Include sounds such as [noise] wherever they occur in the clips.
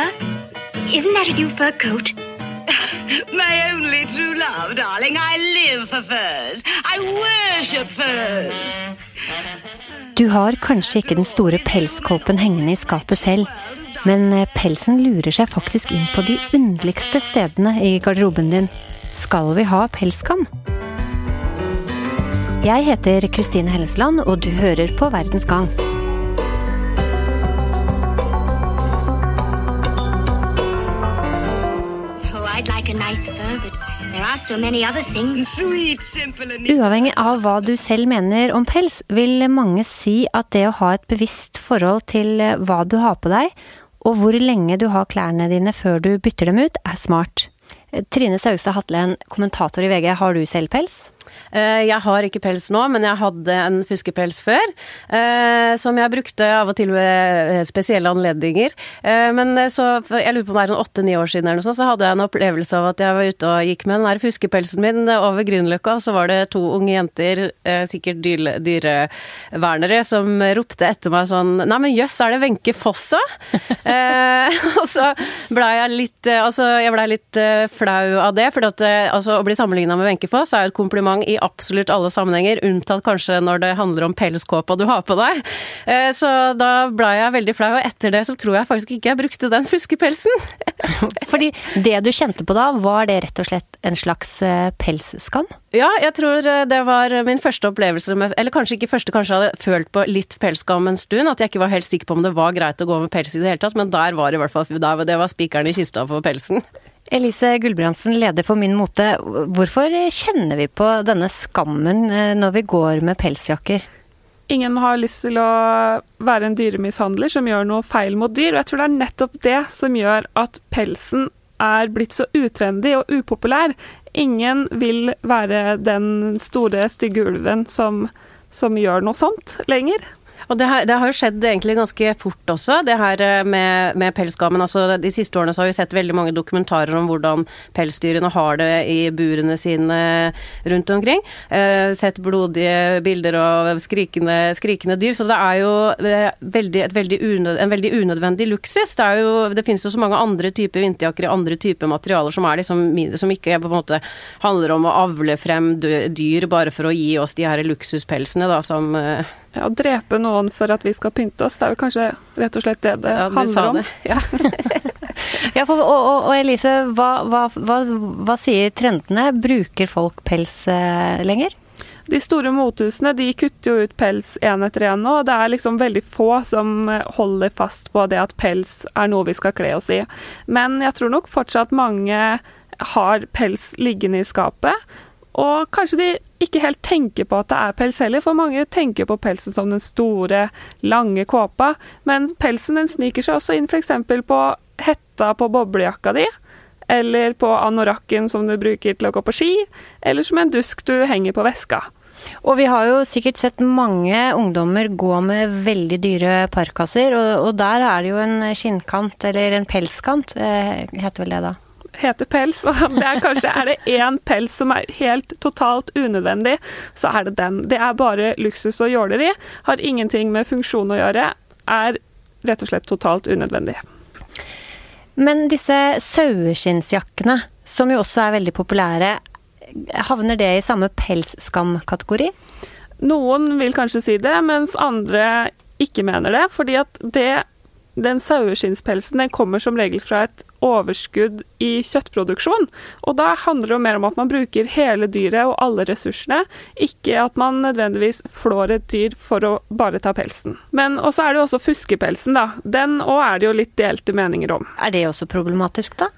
Elisa, isn't that a new fur coat? [laughs] My only true love, darling. I live for furs. I worship furs. Du har kanskje ikke den store pelskåpen hengende i skapet selv, men eh, pelsen lurer seg faktisk inn på de underligste stedene i garderoben din. Skal vi ha pelskam? Jeg heter Kristine Hellesland, og du hører på Verdens gang. Uavhengig av hva du selv mener om pels, vil mange si at det å ha et bevisst forhold til eh, hva du har på deg, og hvor lenge du har klærne dine før du bytter dem ut, er smart. Eh, Trine Saugstad Hatlen, kommentator i VG, har du selv pels? Eh, Jeg har ikke pels nå, men jeg hadde en fuskepels før. eh, Som jeg brukte av og til ved eh, spesielle anledninger. Men så, jeg lurer på om det er en åtte-ni år siden, eller noe sånt, så hadde jeg en opplevelse av at jeg var ute og gikk med den der fuskepelsen min over Grünerløkka, og så var det to unge jenter, sikkert dyre- dyrevernere, som ropte etter meg sånn Nei, men jøss, er det Wenche Foss, [laughs] og så blei jeg litt Altså, jeg blei litt flau av det, for at, altså, å bli sammenligna med Wenche Foss er jo et kompliment i absolutt alle sammenhenger, unntatt kanskje når det handler om pelskåpa du har på deg. Eh, Så da blei jeg veldig flau, og etter det så tror jeg faktisk ikke jeg brukte den fuskepelsen. [laughs] Fordi det du kjente på da, var det rett og slett en slags eh, pelsskam? Ja, jeg tror eh, det var min første opplevelse med Eller kanskje ikke første, kanskje jeg hadde følt på litt pelsskam en stund. At jeg ikke var helt sikker på om det var greit å gå med pels i det hele tatt, men der var det i hvert fall Det var spikeren i kista for pelsen. Elise Gulbrandsen, leder for Min Mote. Hvorfor kjenner vi på denne skammen eh, når vi går med pelsjakker? Ingen har lyst til å være en dyremishandler som gjør noe feil mot dyr, og jeg tror det er nettopp det som gjør at pelsen er blitt så utrendy og upopulær. Ingen vil være den store, stygge ulven som, som gjør noe sånt lenger. Og det, har- det har jo skjedd egentlig ganske fort også, det her eh, med, med pelsgamen. Altså, de siste årene så har vi sett veldig mange dokumentarer om hvordan pelsdyrene har det i burene sine rundt omkring. Eh, sett blodige bilder av skrikende, skrikende dyr. Så det er jo eh, veldig, veldig unød, en veldig unødvendig luksus. Det, er jo, det finnes jo så mange andre typer vinterjakker i andre typer materialer som, liksom, som ikke på en måte handler om å avle frem dyr bare for å gi oss de her luksuspelsene, da, som eh, Ja, drepe noen for at vi skal pynte oss, det er jo kanskje rett og slett det det ja, handler om. det. Ja. [laughs] Ja, for, og, og, og Elise, hva, hva, hva, hva sier trendene? Bruker folk pels eh, lenger? De store mothusene de kutter jo ut pels én etter én nå, og det er liksom veldig få som holder fast på det at pels er noe vi skal kle oss i. Men jeg tror nok fortsatt mange har pels liggende i skapet. Og kanskje de ikke helt tenker på at det er pels heller, for mange tenker på pelsen som den store, lange kåpa, men pelsen den sniker seg også inn f.eks. på hetta på boblejakka di, eller på anorakken som du bruker til å gå på ski, eller som en dusk du henger på veska. Og vi har jo sikkert sett mange ungdommer gå med veldig dyre parkasser, og, og der er det jo en skinnkant, eller en pelskant, eh, heter vel det da? Heter pels, og [laughs] det er kanskje er det én pels som er helt totalt unødvendig, så er det den. Det er bare luksus og jåleri, har ingenting med funksjon å gjøre, er rett og slett totalt unødvendig. Men disse saueskinnsjakkene, som jo også er veldig populære, havner det i samme pelsskamkategori? Noen vil kanskje si det, mens andre ikke mener det, fordi at det, den saueskinnspelsen den kommer som regel fra et overskudd i kjøttproduksjon. Og da handler det jo mer om at man bruker hele dyret og alle ressursene, ikke at man nødvendigvis flår et dyr for å bare ta pelsen. Men også er det jo også fuskepelsen, da. Den òg er det jo litt delte meninger om. Er det også problematisk, da?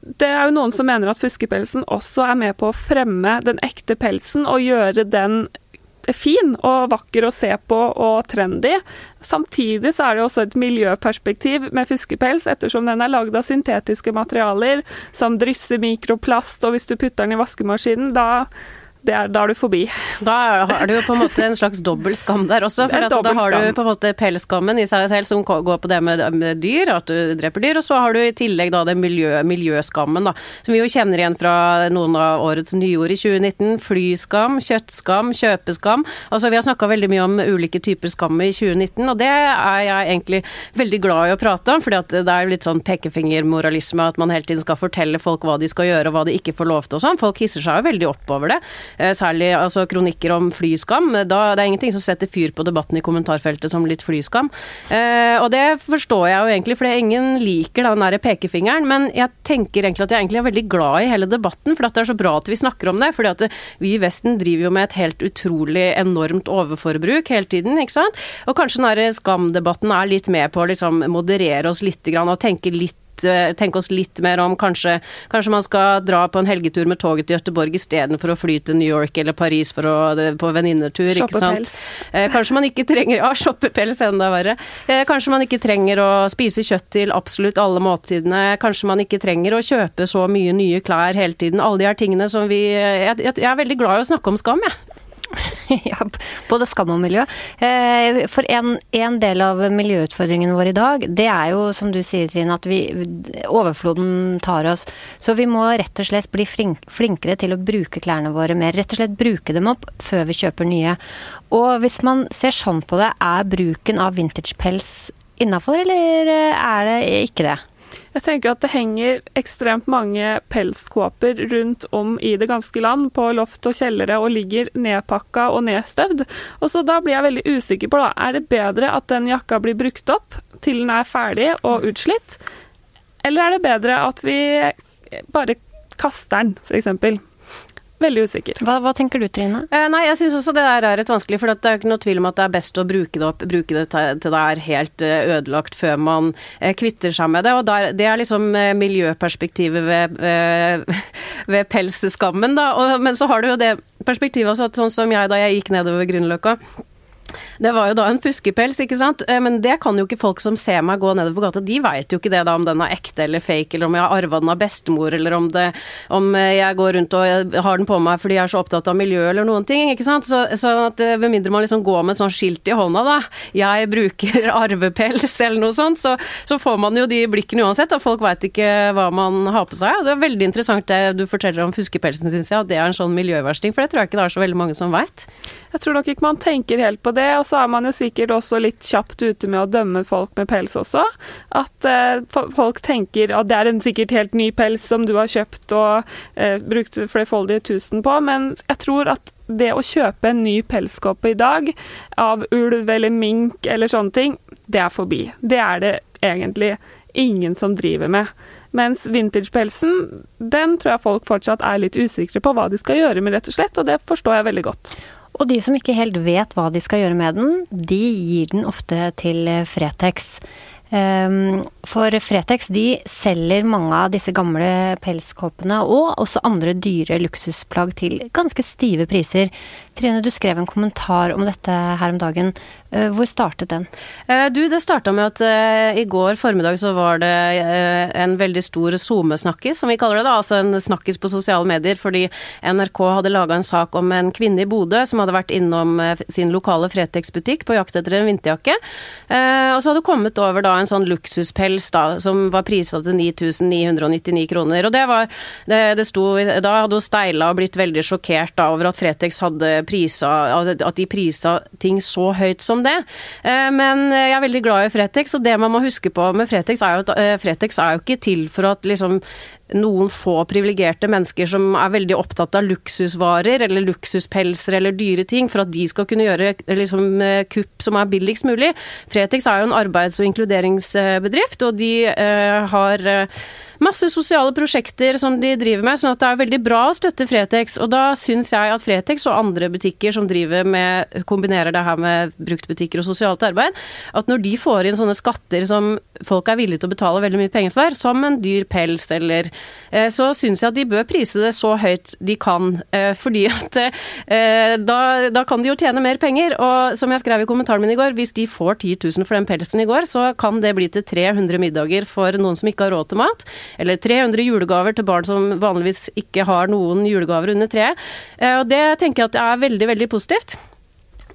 Det er jo noen som mener at fuskepelsen også er med på å fremme den ekte pelsen og gjøre den fin og vakker å se på og trendy. Samtidig så er det også et miljøperspektiv med fuskepels, ettersom den er lagd av syntetiske materialer som drysser mikroplast, og hvis du putter den i vaskemaskinen, da er, da er du forbi. Da har du jo på en måte en slags dobbel skam der også. For da har du på en måte pelskammen i seg selv som går på det med, med, dyr, at du dreper dyr. Og så har du i tillegg da den miljø, miljøskammen, da. Som vi jo kjenner igjen fra noen av årets nyord i 2019. Flyskam, kjøttskam, kjøpeskam. Altså vi har snakka veldig mye om ulike typer skam i 2019, og det er jeg egentlig veldig glad i å prate om. fordi at det er litt sånn pekefingermoralisme, at man hele tiden skal fortelle folk hva de skal gjøre og hva de ikke får lov til og sånn. Folk hisser seg jo veldig opp over det. Eh, særlig altså, kronikker om flyskam. Da, det er ingenting som setter fyr på debatten i kommentarfeltet som litt flyskam. Eh, og det forstår jeg jo egentlig, for ingen liker den der pekefingeren. Men jeg tenker egentlig at jeg egentlig er veldig glad i hele debatten, for det er så bra at vi snakker om det. fordi vi i Vesten driver jo med et helt utrolig enormt overforbruk hele tiden, ikke sant. Og kanskje den skamdebatten er litt med på å liksom moderere oss litt og tenke litt tenke oss litt mer om kanskje, kanskje man skal dra på en helgetur med toget til Gøteborg istedenfor å fly til New York eller Paris for å, på venninnetur, ikke sant. Eh, kanskje man ikke trenger [laughs] Ja, shoppepels enda verre. Eh, kanskje man ikke trenger å spise kjøtt til absolutt alle måltidene. Kanskje man ikke trenger å kjøpe så mye nye klær hele tiden. Alle de her tingene som vi Jeg, jeg er veldig glad i å snakke om skam, jeg. [laughs] ja, både skam og miljø. Eh, for en, en, del av miljøutfordringen vår i dag, det er jo som du sier Trine, at vi, overfloden tar oss. Så vi må rett og slett bli flink, flinkere til å bruke klærne våre mer. Rett og slett bruke dem opp før vi kjøper nye. Og hvis man ser sånn på det, er bruken av vintagepels innafor, eller er det ikke det? Jeg tenker at det henger ekstremt mange pelskåper rundt om i det ganske land, på loft og kjellere, og ligger nedpakka og nedstøvd. Og så da blir jeg veldig usikker på, da, er det bedre at den jakka blir brukt opp til den er ferdig og utslitt, eller er det bedre at vi bare kaster den, f.eks.? Veldig usikker. Hva, hva, tenker du, Trine? Eh, nei, jeg syns også det der er et vanskelig. For det er jo ikke noe tvil om at det er best å bruke det opp, bruke det til, til det er helt uh, ødelagt før man uh, kvitter seg med det. Og der, det er liksom uh, miljøperspektivet ved, [laughs] ved pelsskammen, da. Og, men så har du jo det perspektivet også at sånn som jeg da jeg gikk nedover Grünerløkka det var jo da en fuskepels, ikke sant. Eh, men det kan jo ikke folk som ser meg gå nedover på gata, de veit jo ikke det da om den er ekte eller fake, eller om jeg har arva den av bestemor, eller om, det, om eh, jeg går rundt og har den på meg fordi jeg er så opptatt av miljø eller noen ting, ikke sant. Så, så at eh, med mindre man liksom går med sånn skilt i hånda, da, jeg bruker [laughs] arvepels eller noe sånt, så, så får man jo de blikkene uansett, og folk veit ikke hva man har på seg. Det er veldig interessant det du forteller om fuskepelsen, syns jeg, at det er en sånn miljøversting, for det tror jeg ikke det er så veldig mange som veit. Jeg tror nok ikke man tenker helt på det, og så er man jo sikkert også litt kjapt ute med å dømme folk med pels også. At eh, folk tenker at det er en sikkert helt ny pels som du har kjøpt og eh, brukt flerfoldige tusen på, men jeg tror at det å kjøpe en ny pelskåpe i dag, av ulv eller mink eller sånne ting, det er forbi. Det er det egentlig ingen som driver med. Mens vintagepelsen, den tror jeg folk fortsatt er litt usikre på hva de skal gjøre med, rett og slett, og det forstår jeg veldig godt. Og de som ikke helt vet hva de skal gjøre med den, de gir den ofte til Fretex. Ehm, for Fretex de selger mange av disse gamle pelskåpene og også andre dyre luksusplagg til ganske stive priser. Trine, du skrev en kommentar om dette her om dagen. Eh, hvor startet den? Eh, du, det starta med at uh, i går formiddag så var det en veldig stor SoMe-snakkis, som vi kaller det da. Altså en snakkis på sosiale medier, fordi NRK hadde laga en sak om en kvinne i Bodø som hadde vært innom sin lokale Fretex-butikk på jakt etter en vinterjakke. og så hadde hun kommet over da en sånn luksuspels da, som var prisa til 9999 kroner. Og det var det, det sto Da hadde hun steila og blitt veldig sjokkert da over at Fretex hadde prisa At de prisa ting så høyt som om det. Eh, men jeg er veldig glad i Fretex, og det man må huske på med Fretex, er jo at eh, Fretex er jo ikke til for at liksom noen få privilegerte mennesker som er veldig opptatt av luksusvarer eller luksuspelser eller dyre ting, for at de skal kunne gjøre liksom, eh, kupp som er billigst mulig. Fretex er jo en arbeids- og inkluderingsbedrift, og de uh, har uh, masse sosiale prosjekter som de driver med, sånn at det er veldig bra å støtte Fretex. Og da syns jeg at Fretex og andre butikker som driver med, kombinerer det her med bruktbutikker og sosialt arbeid, at når de får inn sånne skatter som folk er villige til å betale veldig mye penger for, som en dyr pels eller eh, Så syns jeg at de bør prise det så høyt de kan, eh, fordi at eh, da, da kan de jo tjene mer penger. Og som jeg skrev i kommentaren min i går, hvis de får 10 000 for den pelsen i går, så kan det bli til 300 middager for noen som ikke har råd til mat. Eller 300 julegaver til barn som vanligvis ikke har noen julegaver under treet. Og det tenker jeg at er veldig, veldig positivt.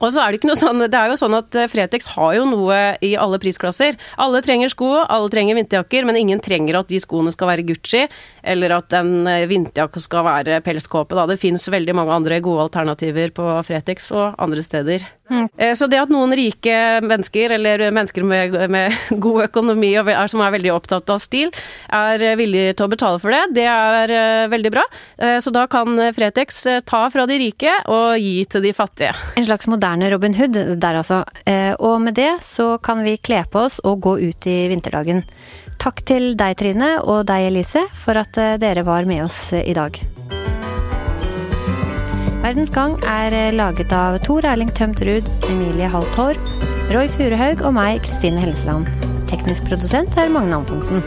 Og så er det ikke noe sånn, det er jo sånn at Fretex har jo noe i alle prisklasser. Alle trenger sko, alle trenger vinterjakker, men ingen trenger at de skoene skal være Gucci, eller at en vinterjakke skal være pelskåpe. Da. Det fins veldig mange andre gode alternativer på Fretex og andre steder. Mm. Så det at noen rike mennesker, eller mennesker med, med [laughs] god økonomi og er, som er veldig opptatt av stil, er villige til å betale for det, det er uh, veldig bra. Så da kan Fretex ta fra de rike og gi til de fattige. En slags moderne Robin Hood der, altså. Og med det så kan vi kle på oss og gå ut i vinterdagen. Takk til deg, Trine, og deg, Elise, for at dere var med oss i dag. Verdens Gang er laget av Tor Erling Tømtrud, Emilie Halthår, Roy Furuhaug og meg, Kristine Hellesland. Teknisk produsent er Magne Antonsen.